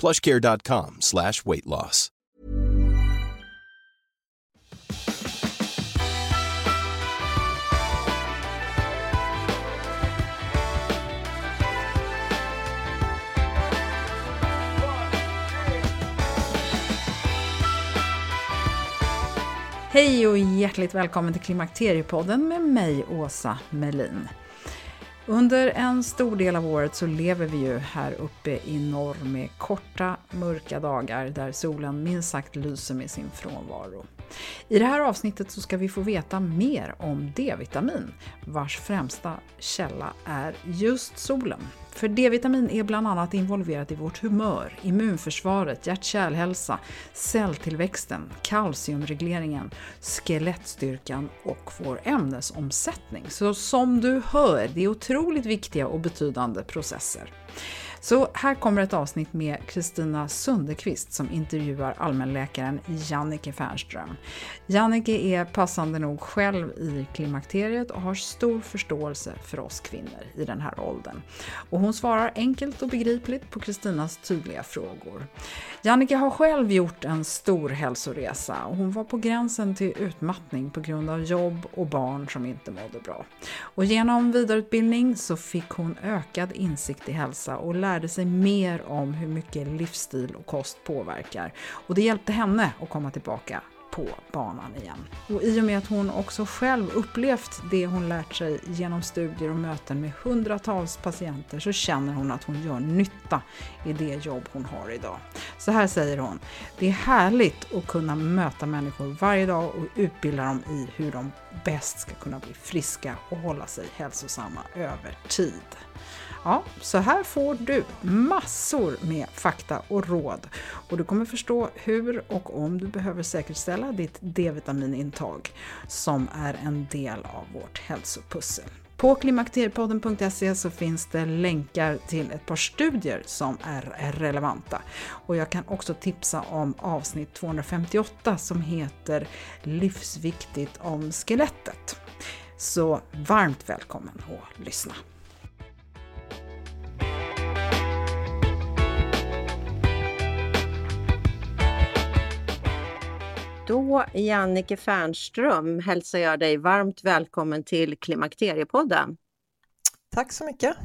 plushcare.com slash weight loss. Hej och hjärtligt välkommen till Klimakteriepodden med mig, Åsa Melin. Under en stor del av året så lever vi ju här uppe i norr med korta, mörka dagar där solen minst sagt lyser med sin frånvaro. I det här avsnittet så ska vi få veta mer om D-vitamin, vars främsta källa är just solen. För D-vitamin är bland annat involverat i vårt humör, immunförsvaret, hjärt-kärlhälsa, celltillväxten, kalciumregleringen, skelettstyrkan och vår ämnesomsättning. Så som du hör, det är otroligt viktiga och betydande processer. Så här kommer ett avsnitt med Kristina Sunderqvist som intervjuar allmänläkaren Jannike Fernström. Jannike är passande nog själv i klimakteriet och har stor förståelse för oss kvinnor i den här åldern. Och hon svarar enkelt och begripligt på Kristinas tydliga frågor. Jannike har själv gjort en stor hälsoresa och hon var på gränsen till utmattning på grund av jobb och barn som inte mådde bra. Och genom vidareutbildning så fick hon ökad insikt i hälsa och lärde sig mer om hur mycket livsstil och kost påverkar. Och det hjälpte henne att komma tillbaka på banan igen. Och i och med att hon också själv upplevt det hon lärt sig genom studier och möten med hundratals patienter så känner hon att hon gör nytta i det jobb hon har idag. Så här säger hon, det är härligt att kunna möta människor varje dag och utbilda dem i hur de bäst ska kunna bli friska och hålla sig hälsosamma över tid. Ja, så här får du massor med fakta och råd och du kommer förstå hur och om du behöver säkerställa ditt D-vitaminintag som är en del av vårt hälsopussel. På klimakteriepodden.se så finns det länkar till ett par studier som är relevanta. Och jag kan också tipsa om avsnitt 258 som heter Livsviktigt om skelettet. Så varmt välkommen att lyssna! Då, Jannike Fernström, hälsar jag dig varmt välkommen till Klimakteriepodden. Tack så mycket.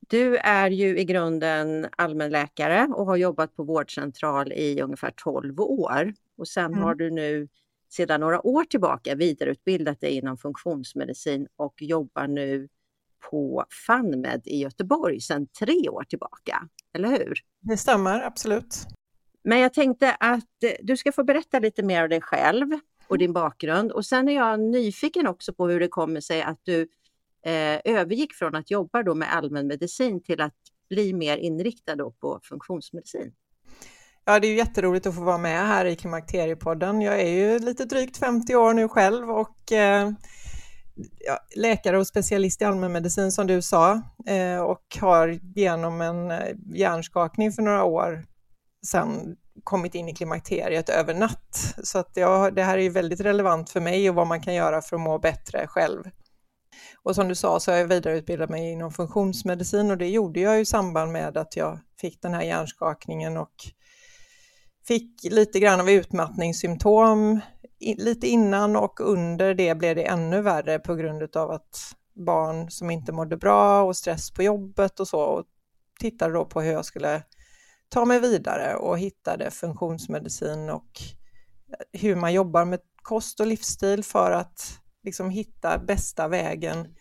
Du är ju i grunden allmänläkare och har jobbat på vårdcentral i ungefär 12 år. Och sen mm. har du nu sedan några år tillbaka vidareutbildat dig inom funktionsmedicin och jobbar nu på FunMed i Göteborg sedan tre år tillbaka, eller hur? Det stämmer, absolut. Men jag tänkte att eh, du ska få berätta lite mer om dig själv och din bakgrund. Och sen är jag nyfiken också på hur det kommer sig att du eh, övergick från att jobba då med allmänmedicin till att bli mer inriktad på funktionsmedicin? Ja, det är ju jätteroligt att få vara med här i Klimakteriepodden. Jag är ju lite drygt 50 år nu själv och eh, ja, läkare och specialist i allmänmedicin som du sa eh, och har genom en eh, hjärnskakning för några år sen kommit in i klimakteriet över natt. Så att jag, det här är ju väldigt relevant för mig och vad man kan göra för att må bättre själv. Och som du sa så har jag vidareutbildat mig inom funktionsmedicin och det gjorde jag i samband med att jag fick den här hjärnskakningen och fick lite grann av utmattningssymptom lite innan och under det blev det ännu värre på grund av att barn som inte mådde bra och stress på jobbet och så och tittade då på hur jag skulle ta mig vidare och hittade funktionsmedicin och eh, hur man jobbar med kost och livsstil för att liksom hitta bästa vägen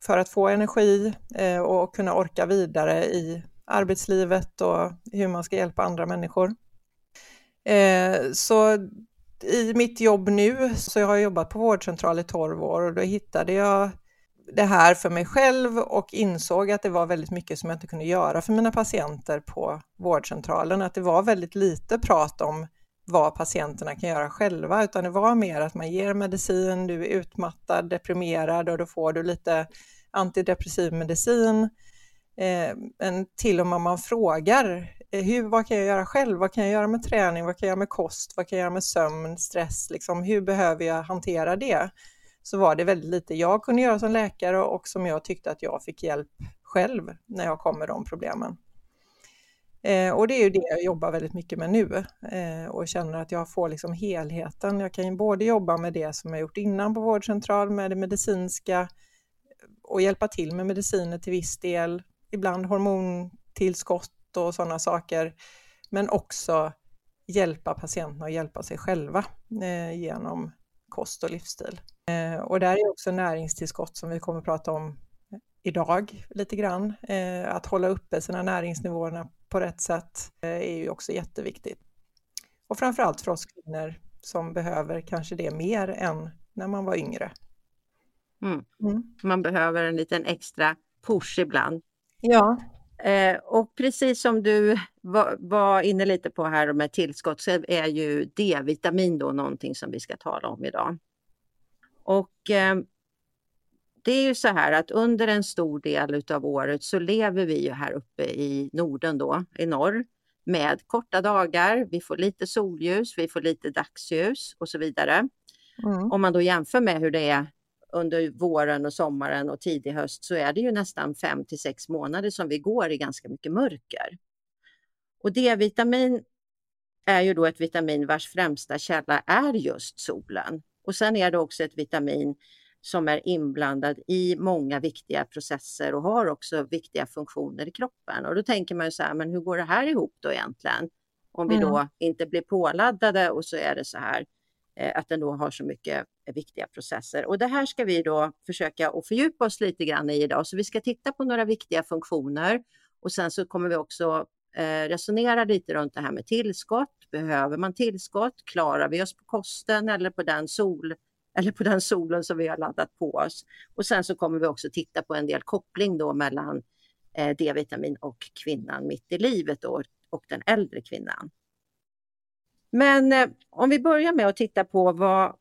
för att få energi eh, och kunna orka vidare i arbetslivet och hur man ska hjälpa andra människor. Eh, så i mitt jobb nu, så jag har jobbat på vårdcentral i 12 år och då hittade jag det här för mig själv och insåg att det var väldigt mycket som jag inte kunde göra för mina patienter på vårdcentralen. Att det var väldigt lite prat om vad patienterna kan göra själva, utan det var mer att man ger medicin, du är utmattad, deprimerad och då får du lite antidepressiv medicin. Eh, men till och med man frågar, eh, hur, vad kan jag göra själv? Vad kan jag göra med träning? Vad kan jag göra med kost? Vad kan jag göra med sömn, stress? Liksom, hur behöver jag hantera det? Så var det väldigt lite jag kunde göra som läkare och som jag tyckte att jag fick hjälp själv när jag kom med de problemen. Eh, och det är ju det jag jobbar väldigt mycket med nu eh, och känner att jag får liksom helheten. Jag kan ju både jobba med det som jag gjort innan på vårdcentral med det medicinska och hjälpa till med mediciner till viss del, ibland hormontillskott och sådana saker, men också hjälpa patienterna och hjälpa sig själva eh, genom kost och livsstil. Eh, och där är också näringstillskott som vi kommer att prata om idag lite grann. Eh, att hålla uppe sina näringsnivåerna på rätt sätt eh, är ju också jätteviktigt. Och framförallt för oss kvinnor som behöver kanske det mer än när man var yngre. Mm. Mm. Man behöver en liten extra push ibland. Ja. Eh, och precis som du var, var, inne lite på här med tillskott så är ju D-vitamin då någonting som vi ska tala om idag. Och eh, det är ju så här att under en stor del av året så lever vi ju här uppe i Norden då, i norr, med korta dagar. Vi får lite solljus, vi får lite dagsljus och så vidare. Mm. Om man då jämför med hur det är under våren och sommaren och tidig höst så är det ju nästan fem till sex månader som vi går i ganska mycket mörker. Och D-vitamin är ju då ett vitamin vars främsta källa är just solen. Och sen är det också ett vitamin som är inblandad i många viktiga processer och har också viktiga funktioner i kroppen. Och då tänker man ju så här, men hur går det här ihop då egentligen? Om vi då mm. inte blir påladdade och så är det så här Eh, att den då har så mycket eh, viktiga processer. Och det här ska vi då försöka att fördjupa oss lite grann i idag. Så vi ska titta på några viktiga funktioner och sen så kommer vi också eh, resonera lite runt det här med tillskott. Behöver man tillskott? Klarar vi oss på kosten eller på den sol eller på den solen som vi har laddat på oss. Och sen så kommer vi också titta på en del koppling då mellan D-vitamin och kvinnan mitt i livet då, och den äldre kvinnan. Men eh, om vi börjar med att titta på vad,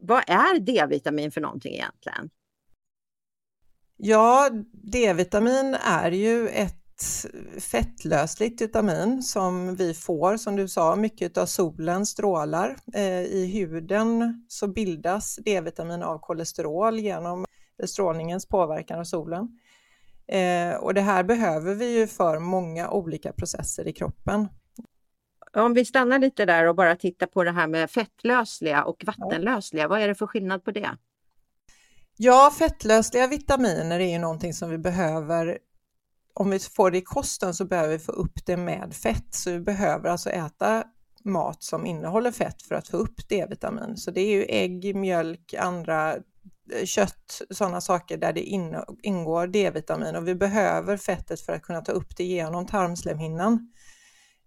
vad är D-vitamin för någonting egentligen? Ja, D-vitamin är ju ett fettlösligt vitamin som vi får, som du sa, mycket av solens strålar. Eh, I huden så bildas D-vitamin av kolesterol genom strålningens påverkan av solen. Eh, och det här behöver vi ju för många olika processer i kroppen. Om vi stannar lite där och bara tittar på det här med fettlösliga och vattenlösliga, vad är det för skillnad på det? Ja, fettlösliga vitaminer är ju någonting som vi behöver om vi får det i kosten så behöver vi få upp det med fett, så vi behöver alltså äta mat som innehåller fett för att få upp D-vitamin. Så det är ju ägg, mjölk, andra eh, kött, sådana saker där det ingår D-vitamin och vi behöver fettet för att kunna ta upp det genom tarmslemhinnan.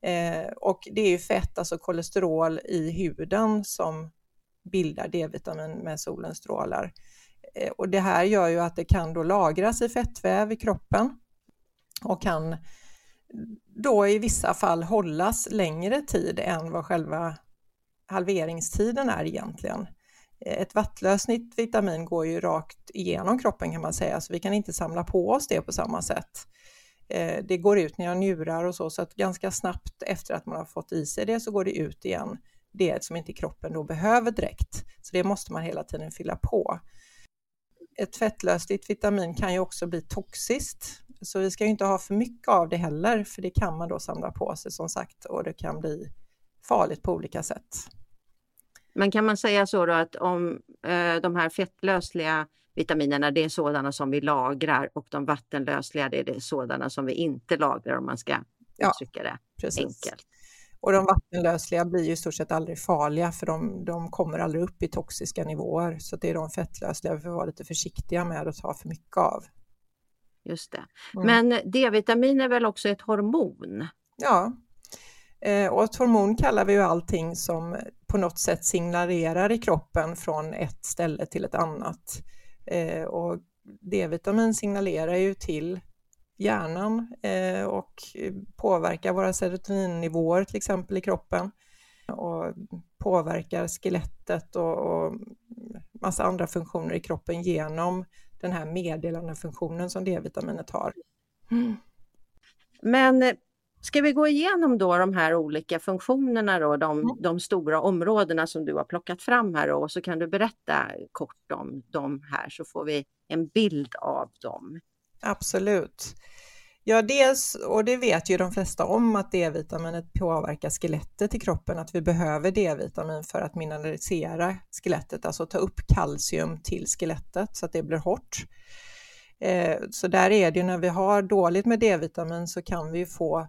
Eh, och det är ju fett, alltså kolesterol i huden som bildar D-vitamin med solens strålar. Eh, och det här gör ju att det kan då lagras i fettväv i kroppen och kan då i vissa fall hållas längre tid än vad själva halveringstiden är egentligen. Eh, ett vattlösligt vitamin går ju rakt igenom kroppen kan man säga, så vi kan inte samla på oss det på samma sätt. Eh, det går ut när jag njurar och så, så att ganska snabbt efter att man har fått i sig det så går det ut igen, det som inte kroppen då behöver direkt. Så det måste man hela tiden fylla på. Ett fettlösligt vitamin kan ju också bli toxiskt, så vi ska ju inte ha för mycket av det heller, för det kan man då samla på sig som sagt och det kan bli farligt på olika sätt. Men kan man säga så då att om eh, de här fettlösliga vitaminerna, det är sådana som vi lagrar och de vattenlösliga, det är det sådana som vi inte lagrar om man ska ja, uttrycka det precis. enkelt. Och de vattenlösliga blir ju i stort sett aldrig farliga för de, de kommer aldrig upp i toxiska nivåer. Så det är de fettlösliga vi får vara lite försiktiga med att ta för mycket av. Just det. Mm. Men D-vitamin är väl också ett hormon? Ja, eh, och ett hormon kallar vi ju allting som på något sätt signalerar i kroppen från ett ställe till ett annat. Eh, och D-vitamin signalerar ju till hjärnan eh, och påverkar våra serotoninnivåer till exempel i kroppen och påverkar skelettet och, och massa andra funktioner i kroppen genom den här meddelandefunktionen som D-vitaminet har. Mm. Men Ska vi gå igenom då de här olika funktionerna då, de, mm. de stora områdena som du har plockat fram här och så kan du berätta kort om dem här så får vi en bild av dem. Absolut. Ja, dels, och det vet ju de flesta om, att D-vitaminet påverkar skelettet i kroppen, att vi behöver D-vitamin för att mineralisera skelettet, alltså ta upp kalcium till skelettet så att det blir hårt. Eh, så där är det ju när vi har dåligt med D-vitamin så kan vi få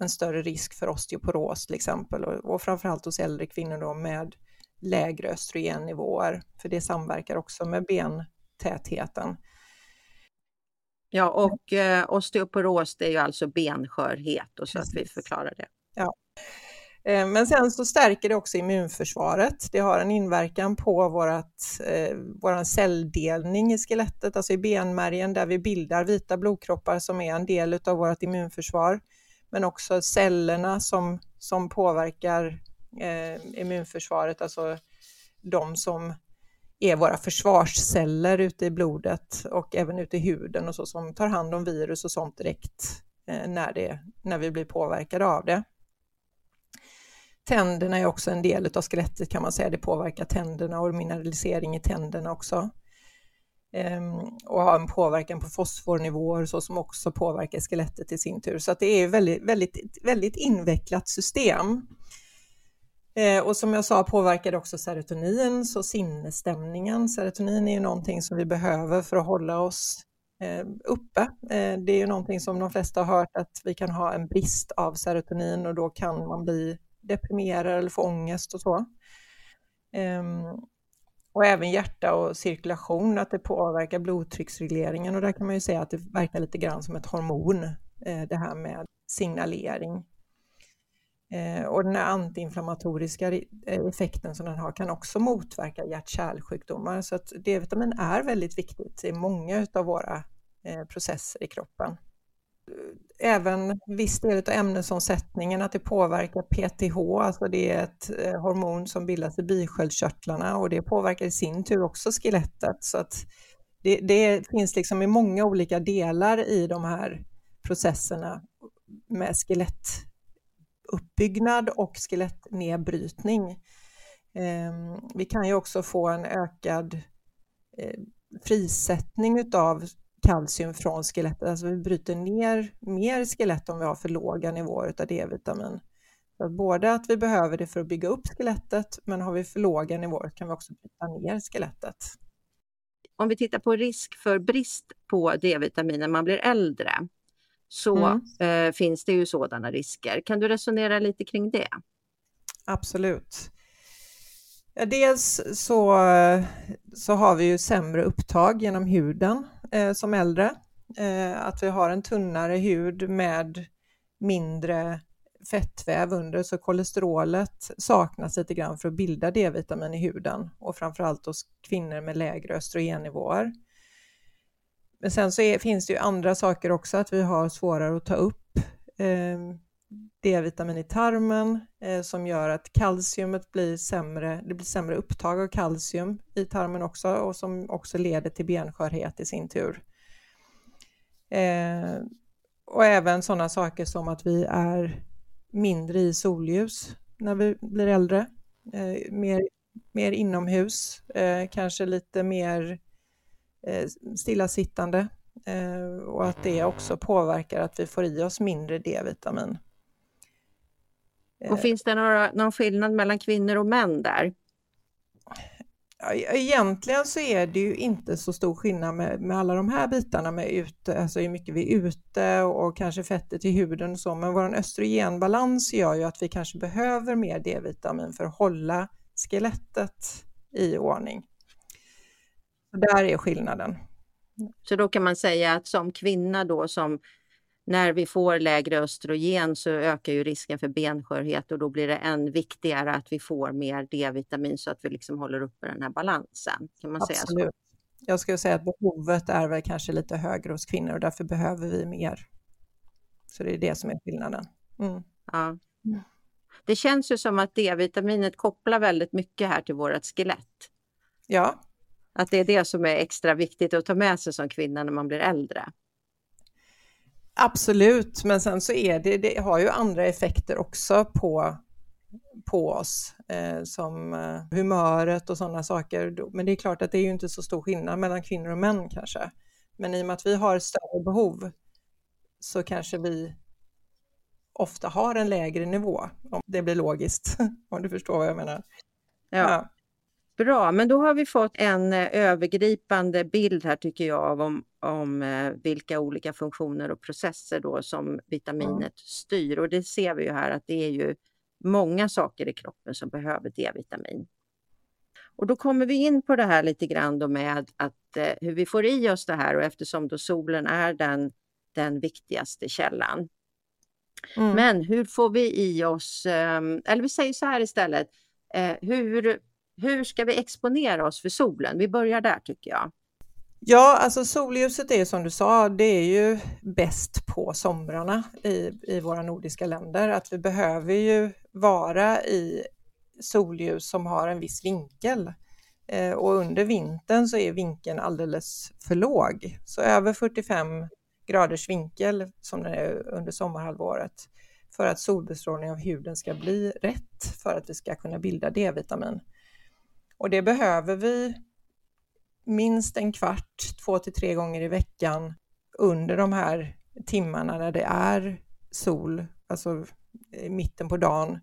en större risk för osteoporos till exempel och, och framförallt hos äldre kvinnor då med lägre östrogennivåer, för det samverkar också med bentätheten. Ja, och eh, osteoporos det är ju alltså benskörhet och så Precis. att vi förklarar det. Ja. Eh, men sen så stärker det också immunförsvaret. Det har en inverkan på vårat, eh, vår celldelning i skelettet, alltså i benmärgen där vi bildar vita blodkroppar som är en del av vårt immunförsvar men också cellerna som, som påverkar eh, immunförsvaret, alltså de som är våra försvarsceller ute i blodet och även ute i huden och så som tar hand om virus och sånt direkt eh, när, det, när vi blir påverkade av det. Tänderna är också en del av skelettet kan man säga, det påverkar tänderna och mineralisering i tänderna också. Ehm, och ha en påverkan på fosfornivåer så som också påverkar skelettet i sin tur. Så att det är ett väldigt, väldigt, väldigt invecklat system. Ehm, och som jag sa påverkar det också serotonin, så sinnesstämningen. Serotonin är ju någonting som vi behöver för att hålla oss ehm, uppe. Det är ju någonting som de flesta har hört att vi kan ha en brist av serotonin och då kan man bli deprimerad eller få ångest och så. Och även hjärta och cirkulation, att det påverkar blodtrycksregleringen. Och där kan man ju säga att det verkar lite grann som ett hormon, eh, det här med signalering. Eh, och den här antiinflammatoriska eh, effekten som den har kan också motverka hjärt-kärlsjukdomar. Så att D-vitamin är väldigt viktigt i många av våra processer i kroppen även viss del av ämnesomsättningen, att det påverkar PTH, alltså det är ett eh, hormon som bildas i bisköldkörtlarna och det påverkar i sin tur också skelettet. Så att det, det finns liksom i många olika delar i de här processerna med skelettuppbyggnad och skelettnedbrytning. Ehm, vi kan ju också få en ökad eh, frisättning utav kalcium från skelettet. Alltså vi bryter ner mer skelett om vi har för låga nivåer av D-vitamin. Så att både att vi behöver det för att bygga upp skelettet, men har vi för låga nivåer kan vi också bryta ner skelettet. Om vi tittar på risk för brist på D-vitamin när man blir äldre, så mm. eh, finns det ju sådana risker. Kan du resonera lite kring det? Absolut. Dels så, så har vi ju sämre upptag genom huden eh, som äldre. Eh, att vi har en tunnare hud med mindre fettväv under, så kolesterolet saknas lite grann för att bilda D-vitamin i huden och framförallt hos kvinnor med lägre östrogennivåer. men sen så är, finns det ju andra saker också, att vi har svårare att ta upp eh, D-vitamin i tarmen eh, som gör att kalciumet blir sämre, det blir sämre upptag av kalcium i tarmen också och som också leder till benskörhet i sin tur. Eh, och även sådana saker som att vi är mindre i solljus när vi blir äldre, eh, mer, mer inomhus, eh, kanske lite mer eh, stillasittande eh, och att det också påverkar att vi får i oss mindre D-vitamin. Och finns det några, någon skillnad mellan kvinnor och män där? Egentligen så är det ju inte så stor skillnad med, med alla de här bitarna med ute, alltså hur mycket vi är ute och kanske fettet i huden och så, men vår östrogenbalans gör ju att vi kanske behöver mer D-vitamin för att hålla skelettet i ordning. Där är skillnaden. Så då kan man säga att som kvinna då som när vi får lägre östrogen så ökar ju risken för benskörhet och då blir det än viktigare att vi får mer D-vitamin så att vi liksom håller uppe den här balansen. Kan man Absolut. säga så? Jag skulle säga att behovet är väl kanske lite högre hos kvinnor och därför behöver vi mer. Så det är det som är skillnaden. Mm. Ja. Det känns ju som att D-vitaminet kopplar väldigt mycket här till vårt skelett. Ja. Att det är det som är extra viktigt att ta med sig som kvinna när man blir äldre. Absolut, men sen så är det, det har ju andra effekter också på, på oss, eh, som eh, humöret och sådana saker. Men det är klart att det är ju inte så stor skillnad mellan kvinnor och män kanske. Men i och med att vi har större behov så kanske vi ofta har en lägre nivå, om det blir logiskt, om du förstår vad jag menar. Ja. ja. Bra, men då har vi fått en eh, övergripande bild här tycker jag om, om eh, vilka olika funktioner och processer då som vitaminet styr. Och det ser vi ju här att det är ju många saker i kroppen som behöver D-vitamin. Och då kommer vi in på det här lite grann då med att eh, hur vi får i oss det här och eftersom då solen är den, den viktigaste källan. Mm. Men hur får vi i oss, eh, eller vi säger så här istället, eh, hur hur ska vi exponera oss för solen? Vi börjar där tycker jag. Ja, alltså solljuset är som du sa, det är ju bäst på somrarna i, i våra nordiska länder. Att vi behöver ju vara i solljus som har en viss vinkel. Eh, och under vintern så är vinkeln alldeles för låg. Så över 45 graders vinkel som den är under sommarhalvåret för att solbestrålning av huden ska bli rätt för att vi ska kunna bilda D-vitamin. Och det behöver vi minst en kvart, två till tre gånger i veckan under de här timmarna när det är sol, alltså i mitten på dagen.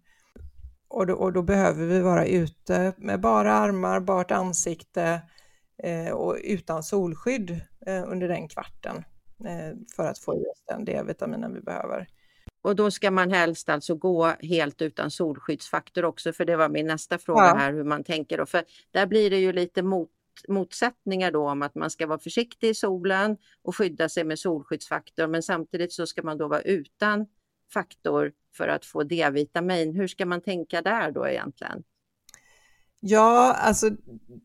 Och då, och då behöver vi vara ute med bara armar, bart ansikte eh, och utan solskydd eh, under den kvarten eh, för att få i oss den D-vitaminen vi behöver. Och då ska man helst alltså gå helt utan solskyddsfaktor också, för det var min nästa fråga ja. här hur man tänker. Då. För där blir det ju lite mot, motsättningar då om att man ska vara försiktig i solen och skydda sig med solskyddsfaktor, men samtidigt så ska man då vara utan faktor för att få D-vitamin. Hur ska man tänka där då egentligen? Ja, alltså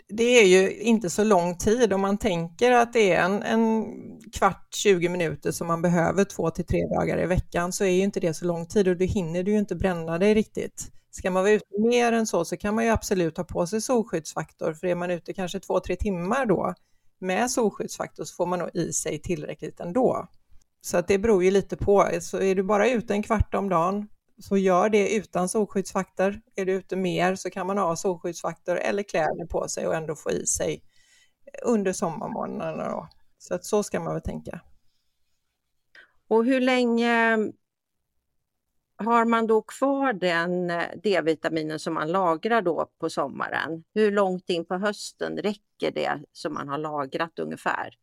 det är ju inte så lång tid om man tänker att det är en, en kvart, 20 minuter som man behöver två till tre dagar i veckan så är ju inte det så lång tid och då hinner du ju inte bränna dig riktigt. Ska man vara ute mer än så så kan man ju absolut ha på sig solskyddsfaktor för är man ute kanske två, tre timmar då med solskyddsfaktor så får man nog i sig tillräckligt ändå. Så att det beror ju lite på, så är du bara ute en kvart om dagen så gör det utan solskyddsfaktor. Är du ute mer så kan man ha solskyddsfaktor eller kläder på sig och ändå få i sig eh, under sommarmånaderna. Då. Så att så ska man väl tänka. Och hur länge har man då kvar den eh, D-vitaminen som man lagrar då på sommaren? Hur långt in på hösten räcker det som man har lagrat ungefär?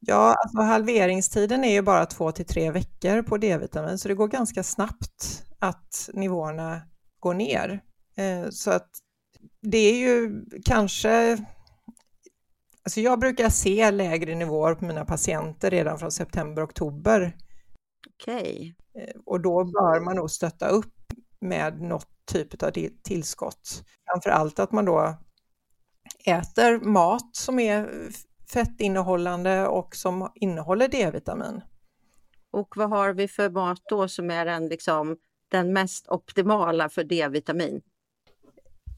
Ja, alltså halveringstiden är ju bara två till tre veckor på D-vitamin, så det går ganska snabbt att nivåerna går ner. Eh, så att det är ju kanske... Alltså jag brukar se lägre nivåer på mina patienter redan från september, oktober. Okej. Okay. Eh, och då bör man nog stötta upp med något typ av tillskott. Framför allt att man då äter mat som är fettinnehållande och som innehåller D-vitamin. Och vad har vi för mat då som är den, liksom, den mest optimala för D-vitamin?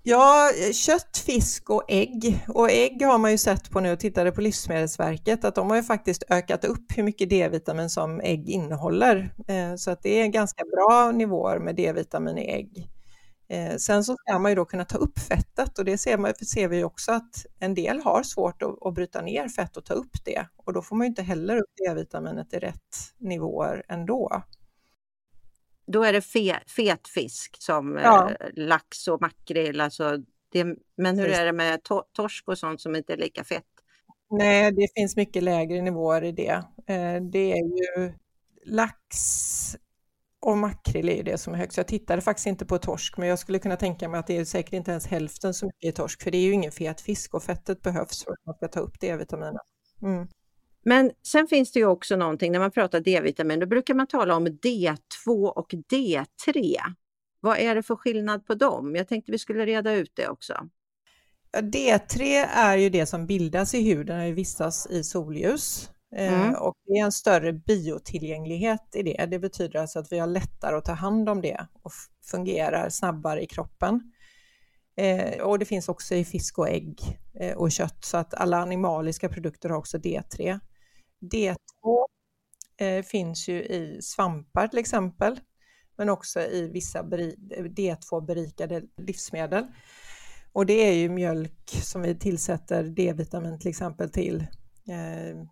Ja, kött, fisk och ägg. Och ägg har man ju sett på nu och tittade på Livsmedelsverket att de har ju faktiskt ökat upp hur mycket D-vitamin som ägg innehåller. Eh, så att det är ganska bra nivåer med D-vitamin i ägg. Eh, sen så ska man ju då kunna ta upp fettet och det ser, man, ser vi också att en del har svårt att, att bryta ner fett och ta upp det och då får man ju inte heller upp D-vitaminet i rätt nivåer ändå. Då är det fe, fet fisk som ja. eh, lax och makrill, alltså det, men hur är det med to, torsk och sånt som inte är lika fett? Nej, det finns mycket lägre nivåer i det. Eh, det är ju lax och makrill är ju det som är högst. Jag tittade faktiskt inte på torsk, men jag skulle kunna tänka mig att det är säkert inte ens hälften så mycket i torsk, för det är ju ingen fet fisk och fettet behövs för att man ska ta upp D-vitaminet. Mm. Men sen finns det ju också någonting, när man pratar D-vitamin, då brukar man tala om D2 och D3. Vad är det för skillnad på dem? Jag tänkte vi skulle reda ut det också. D3 är ju det som bildas i huden när vi vistas i solljus. Mm. Eh, och det är en större biotillgänglighet i det. Det betyder alltså att vi har lättare att ta hand om det och fungerar snabbare i kroppen. Eh, och det finns också i fisk och ägg eh, och kött, så att alla animaliska produkter har också D3. D2 eh, finns ju i svampar till exempel, men också i vissa D2-berikade livsmedel. Och det är ju mjölk som vi tillsätter D-vitamin till exempel till, eh,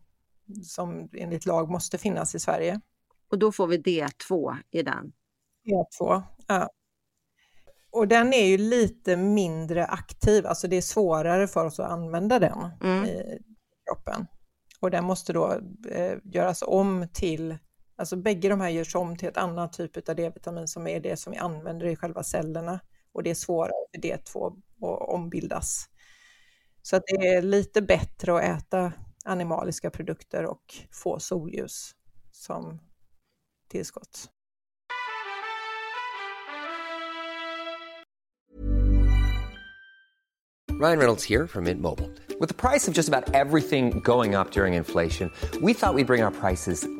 som enligt lag måste finnas i Sverige. Och då får vi D2 i den? D2, ja. Och den är ju lite mindre aktiv, alltså det är svårare för oss att använda den mm. i kroppen. Och den måste då eh, göras om till, alltså bägge de här görs om till ett annat typ av D-vitamin som är det som vi använder i själva cellerna. Och det är svårare för D2 att ombildas. Så att det är lite bättre att äta animaliska produkter och få solljus som tillskott. Ryan Reynolds här från Mint Mobile. Med priset på nästan allt som går upp under inflationen, trodde vi att vi skulle bring våra priser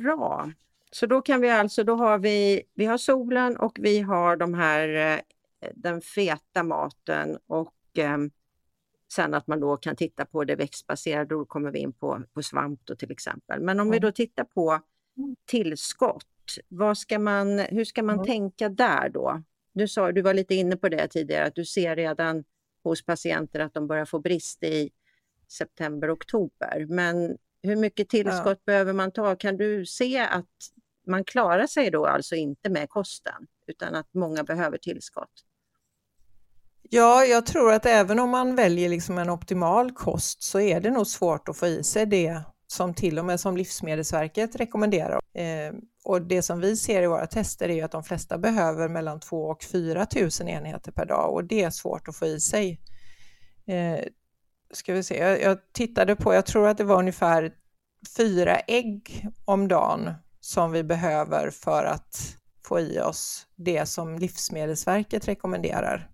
Bra. Så då kan vi alltså, då har vi, vi har solen och vi har de här, eh, den feta maten och eh, sen att man då kan titta på det växtbaserade, då kommer vi in på, på svamp då till exempel. Men om vi då tittar på tillskott, vad ska man, hur ska man tänka där då? Du, sa, du var lite inne på det tidigare, att du ser redan hos patienter att de börjar få brist i september, oktober. Men hur mycket tillskott ja. behöver man ta? Kan du se att man klarar sig då alltså inte med kosten, utan att många behöver tillskott? Ja, jag tror att även om man väljer liksom en optimal kost så är det nog svårt att få i sig det som till och med som Livsmedelsverket rekommenderar. Eh, och det som vi ser i våra tester är att de flesta behöver mellan 2 och 4 000 enheter per dag och det är svårt att få i sig. Eh, ska vi se, jag, jag tittade på, jag tror att det var ungefär fyra ägg om dagen som vi behöver för att få i oss det som Livsmedelsverket rekommenderar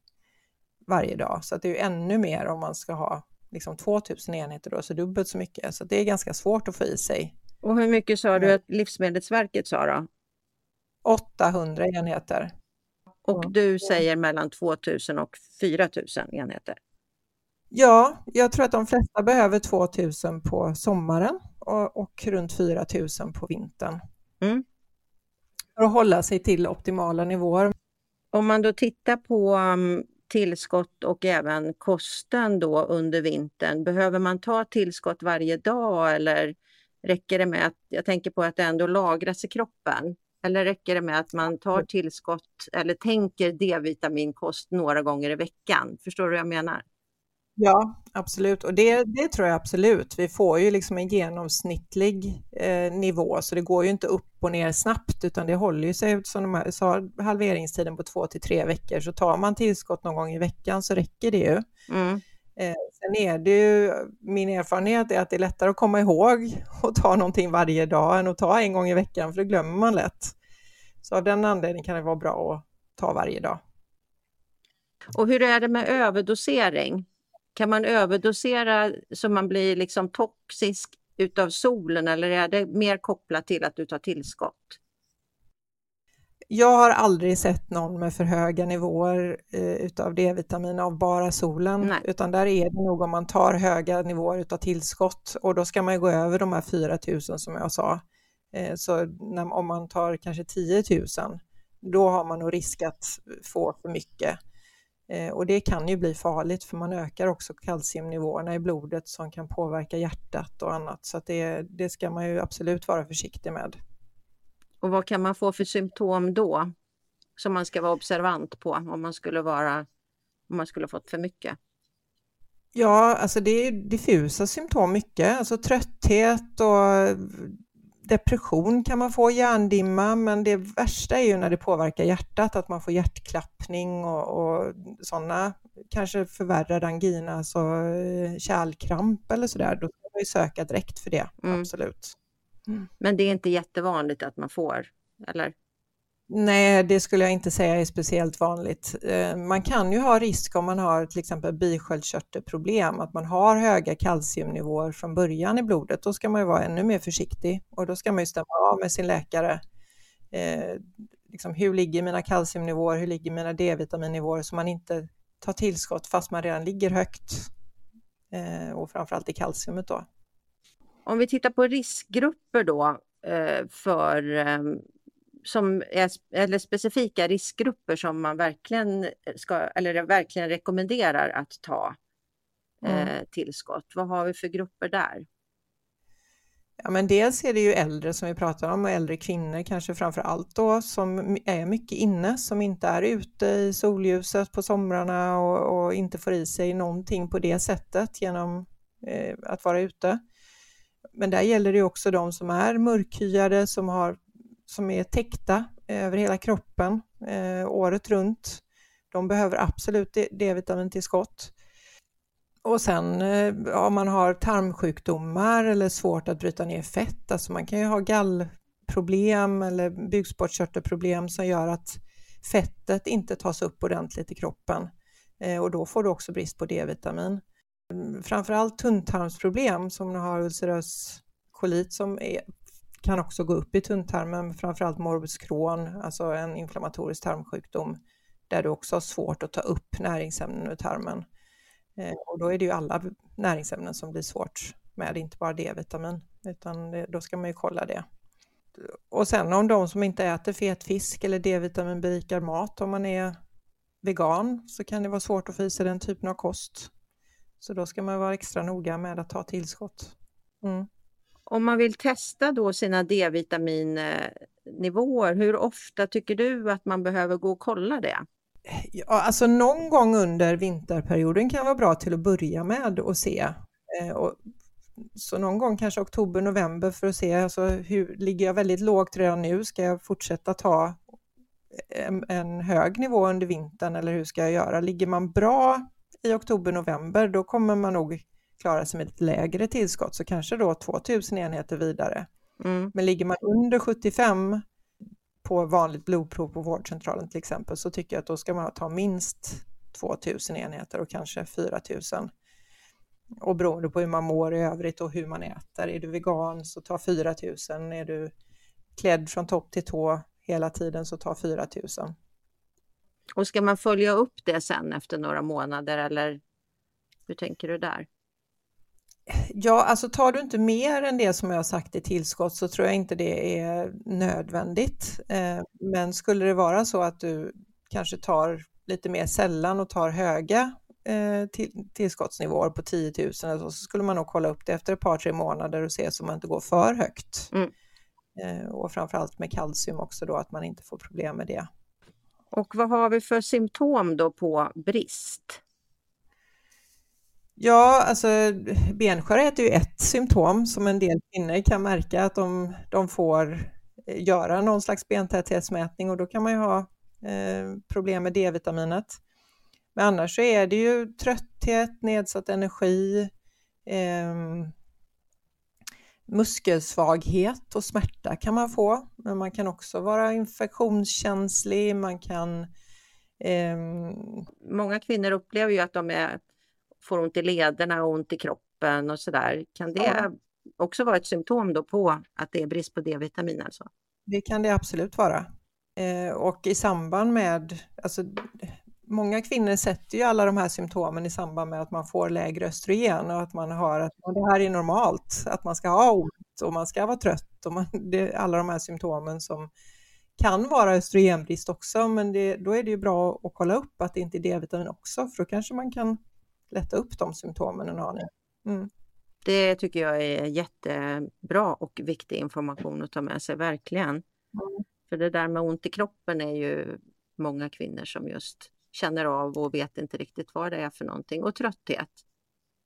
varje dag. Så det är ju ännu mer om man ska ha liksom 2000 enheter då, så dubbelt så mycket. Så det är ganska svårt att få i sig. Och hur mycket sa du att Livsmedelsverket sa då? 800 enheter. Och du säger mellan 2000 och 4000 enheter? Ja, jag tror att de flesta behöver 2000 på sommaren och, och runt 4000 på vintern. Mm. För att hålla sig till optimala nivåer. Om man då tittar på um, tillskott och även kosten då under vintern, behöver man ta tillskott varje dag eller räcker det med att, jag tänker på att det ändå lagras i kroppen, eller räcker det med att man tar tillskott eller tänker D-vitaminkost några gånger i veckan? Förstår du vad jag menar? Ja, absolut. Och det, det tror jag absolut. Vi får ju liksom en genomsnittlig eh, nivå, så det går ju inte upp och ner snabbt, utan det håller ju sig, som de sa, halveringstiden på två till tre veckor. Så tar man tillskott någon gång i veckan så räcker det ju. Mm. Eh, sen är det ju, min erfarenhet är att det är lättare att komma ihåg och ta någonting varje dag än att ta en gång i veckan, för det glömmer man lätt. Så av den anledningen kan det vara bra att ta varje dag. Och hur är det med överdosering? Kan man överdosera så man blir liksom toxisk utav solen eller är det mer kopplat till att du tar tillskott? Jag har aldrig sett någon med för höga nivåer eh, utav D-vitamin av bara solen, Nej. utan där är det nog om man tar höga nivåer utav tillskott och då ska man gå över de här 4000 som jag sa. Eh, så när, om man tar kanske 10 000, då har man nog risk att få för mycket. Eh, och det kan ju bli farligt för man ökar också kalciumnivåerna i blodet som kan påverka hjärtat och annat. Så det, det ska man ju absolut vara försiktig med. Och vad kan man få för symptom då? Som man ska vara observant på om man skulle vara om man skulle fått för mycket? Ja, alltså det är diffusa symptom mycket, alltså trötthet och depression kan man få, hjärndimma, men det värsta är ju när det påverkar hjärtat, att man får hjärtklappning och, och sådana kanske förvärrad angina, alltså eh, kärlkramp eller sådär. Då ska man ju söka direkt för det, mm. absolut. Mm. Men det är inte jättevanligt att man får, eller? Nej, det skulle jag inte säga är speciellt vanligt. Eh, man kan ju ha risk om man har till exempel bisköldkörtelproblem, att man har höga kalciumnivåer från början i blodet. Då ska man ju vara ännu mer försiktig och då ska man ju stämma av med sin läkare. Eh, liksom, hur ligger mina kalciumnivåer? Hur ligger mina D-vitaminnivåer? Så man inte tar tillskott fast man redan ligger högt. Eh, och framförallt i kalciumet då. Om vi tittar på riskgrupper då eh, för ehm, som är, eller specifika riskgrupper som man verkligen ska eller verkligen rekommenderar att ta mm. eh, tillskott. Vad har vi för grupper där? Ja, men dels är det ju äldre som vi pratar om och äldre kvinnor kanske framför allt då som är mycket inne, som inte är ute i solljuset på somrarna och, och inte får i sig någonting på det sättet genom eh, att vara ute. Men där gäller det också de som är mörkhyade, som har som är täckta eh, över hela kroppen eh, året runt. De behöver absolut D-vitamintillskott. Och sen eh, om man har tarmsjukdomar eller svårt att bryta ner fett, alltså man kan ju ha gallproblem eller bukspottkörtelproblem som gör att fettet inte tas upp ordentligt i kroppen eh, och då får du också brist på D-vitamin. Mm, framförallt tunntarmsproblem som har ulcerös kolit som är kan också gå upp i tunntarmen, framförallt morbus Crohn, alltså en inflammatorisk tarmsjukdom där du också har svårt att ta upp näringsämnen ur tarmen. Eh, och då är det ju alla näringsämnen som blir svårt med, inte bara D-vitamin, utan då ska man ju kolla det. Och sen om de som inte äter fet fisk eller D-vitaminberikad mat, om man är vegan, så kan det vara svårt att få i sig den typen av kost. Så då ska man vara extra noga med att ta tillskott. Mm. Om man vill testa då sina D-vitaminnivåer, hur ofta tycker du att man behöver gå och kolla det? Ja, alltså någon gång under vinterperioden kan vara bra till att börja med och se. Eh, och, så någon gång kanske oktober, november för att se, alltså, hur, ligger jag väldigt lågt redan nu? Ska jag fortsätta ta en, en hög nivå under vintern eller hur ska jag göra? Ligger man bra i oktober, november, då kommer man nog klara sig med ett lägre tillskott, så kanske då 2000 enheter vidare. Mm. Men ligger man under 75 på vanligt blodprov på vårdcentralen till exempel, så tycker jag att då ska man ta minst 2000 enheter och kanske 4000. Och beroende på hur man mår i övrigt och hur man äter. Är du vegan så ta 4000. Är du klädd från topp till tå hela tiden så ta 4000. Och ska man följa upp det sen efter några månader eller hur tänker du där? Ja, alltså tar du inte mer än det som jag har sagt i tillskott så tror jag inte det är nödvändigt. Eh, men skulle det vara så att du kanske tar lite mer sällan och tar höga eh, tillskottsnivåer på 10 000 så skulle man nog kolla upp det efter ett par, tre månader och se så man inte går för högt. Mm. Eh, och framförallt med kalcium också då, att man inte får problem med det. Och vad har vi för symptom då på brist? Ja, alltså benskörhet är ju ett symptom som en del kvinnor kan märka att de, de får eh, göra någon slags bentäthetsmätning och då kan man ju ha eh, problem med D-vitaminet. Men annars så är det ju trötthet, nedsatt energi, eh, muskelsvaghet och smärta kan man få. Men man kan också vara infektionskänslig, man kan... Eh... Många kvinnor upplever ju att de är får ont i lederna och ont i kroppen och sådär. Kan det ja. också vara ett symptom då på att det är brist på D-vitamin alltså? Det kan det absolut vara. Eh, och i samband med, alltså, många kvinnor sätter ju alla de här symptomen i samband med att man får lägre östrogen och att man har att det här är normalt, att man ska ha ont och man ska vara trött och man, det, alla de här symptomen som kan vara östrogenbrist också, men det, då är det ju bra att kolla upp att det inte är D-vitamin också, för då kanske man kan lätta upp de symptomen en aning. Mm. Det tycker jag är jättebra och viktig information att ta med sig, verkligen. Mm. För det där med ont i kroppen är ju många kvinnor som just känner av och vet inte riktigt vad det är för någonting. Och trötthet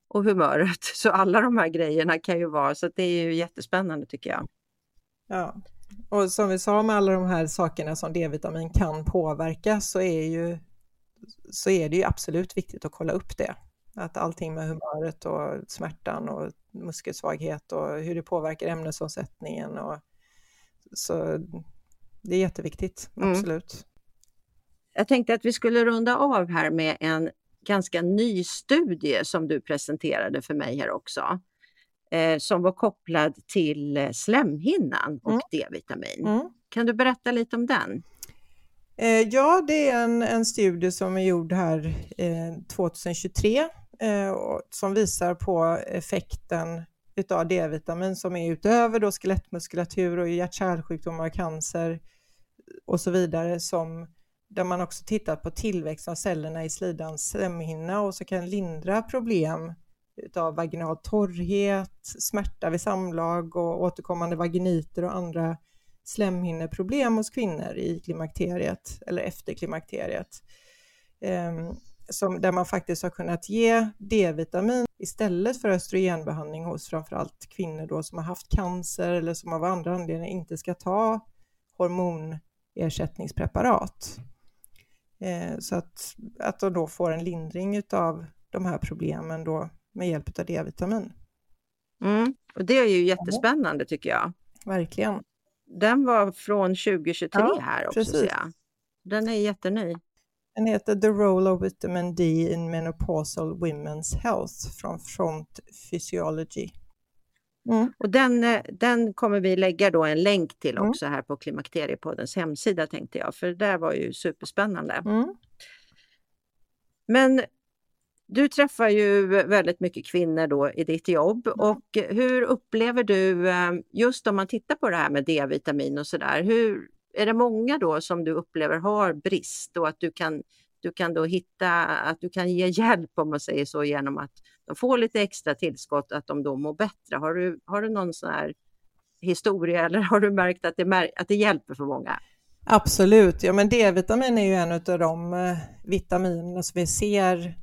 och humöret. Så alla de här grejerna kan ju vara, så det är ju jättespännande tycker jag. Ja, och som vi sa med alla de här sakerna som D-vitamin kan påverka så är, ju, så är det ju absolut viktigt att kolla upp det. Att allting med humöret och smärtan och muskelsvaghet och hur det påverkar ämnesomsättningen. Och, så det är jätteviktigt, mm. absolut. Jag tänkte att vi skulle runda av här med en ganska ny studie som du presenterade för mig här också. Eh, som var kopplad till slemhinnan och mm. D-vitamin. Mm. Kan du berätta lite om den? Eh, ja, det är en, en studie som är gjord här eh, 2023 eh, Eh, som visar på effekten utav D-vitamin som är utöver då skelettmuskulatur och hjärt-kärlsjukdomar, cancer och så vidare som där man också tittat på tillväxt av cellerna i slidans slemhinna och så kan lindra problem utav vaginal torrhet, smärta vid samlag och återkommande vaginiter och andra slemhinneproblem hos kvinnor i klimakteriet eller efter klimakteriet. Um, som, där man faktiskt har kunnat ge D-vitamin istället för östrogenbehandling hos framförallt kvinnor då som har haft cancer eller som av andra anledningar inte ska ta hormonersättningspreparat. Eh, så att, att de då får en lindring av de här problemen då med hjälp av D-vitamin. Mm. Och det är ju jättespännande tycker jag. Verkligen. Den var från 2023 ja, här också. Precis. Den är jätteny. Den heter The Role of Vitamin D in Menopausal Women's Health från Front Physiology. Mm. Och den, eh, den kommer vi lägga då en länk till mm. också här på Klimakteriepoddens hemsida tänkte jag, för det där var ju superspännande. Mm. Men du träffar ju väldigt mycket kvinnor då i ditt jobb och hur upplever du, eh, just om man tittar på det här med D-vitamin och sådär, hur är det många då som du upplever har brist och att du kan, du kan då hitta, att du kan ge hjälp om man säger så genom att de får lite extra tillskott, att de då mår bättre. Har du, har du någon sån här historia eller har du märkt att det, att det hjälper för många? Absolut, ja men D-vitamin är ju en av de eh, vitaminer som vi ser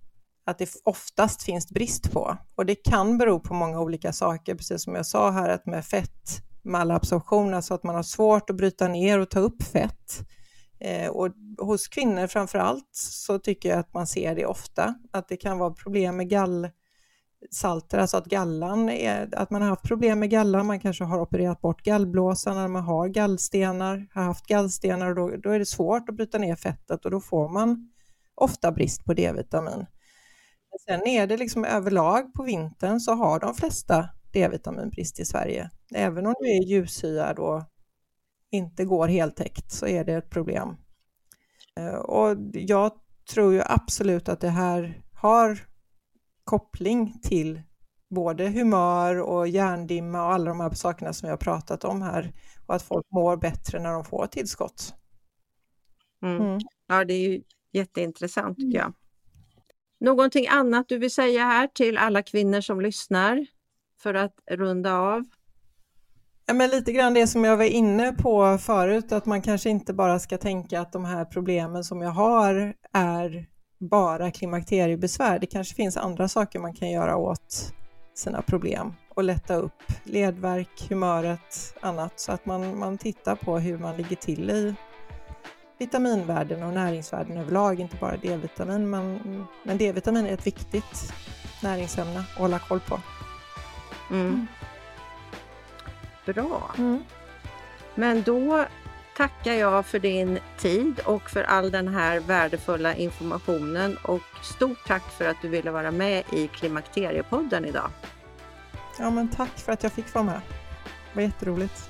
att det oftast finns brist på. Och det kan bero på många olika saker, precis som jag sa här, att med fett malabsorption, alltså att man har svårt att bryta ner och ta upp fett. Eh, och hos kvinnor framför allt så tycker jag att man ser det ofta, att det kan vara problem med gallsalter, alltså att gallan är, att man har haft problem med gallan, man kanske har opererat bort gallblåsan när man har gallstenar, har haft gallstenar och då, då är det svårt att bryta ner fettet och då får man ofta brist på D-vitamin. Sen är det liksom överlag på vintern så har de flesta D-vitaminbrist i Sverige. Även om du är ljushyad och inte går heltäckt så är det ett problem. Eh, och jag tror ju absolut att det här har koppling till både humör och hjärndimma och alla de här sakerna som jag har pratat om här och att folk mår bättre när de får tillskott. Mm. Mm. Ja, det är ju jätteintressant tycker jag. Någonting annat du vill säga här till alla kvinnor som lyssnar för att runda av? Ja, men lite grann det som jag var inne på förut, att man kanske inte bara ska tänka att de här problemen som jag har är bara klimakteriebesvär. Det kanske finns andra saker man kan göra åt sina problem och lätta upp ledvärk, humöret, annat så att man, man tittar på hur man ligger till i vitaminvärden och näringsvärden överlag, inte bara D-vitamin, men, men D-vitamin är ett viktigt näringsämne att hålla koll på. Mm. Bra. Mm. Men då tackar jag för din tid och för all den här värdefulla informationen och stort tack för att du ville vara med i Klimakteriepodden idag. Ja, men tack för att jag fick vara med. Det var jätteroligt.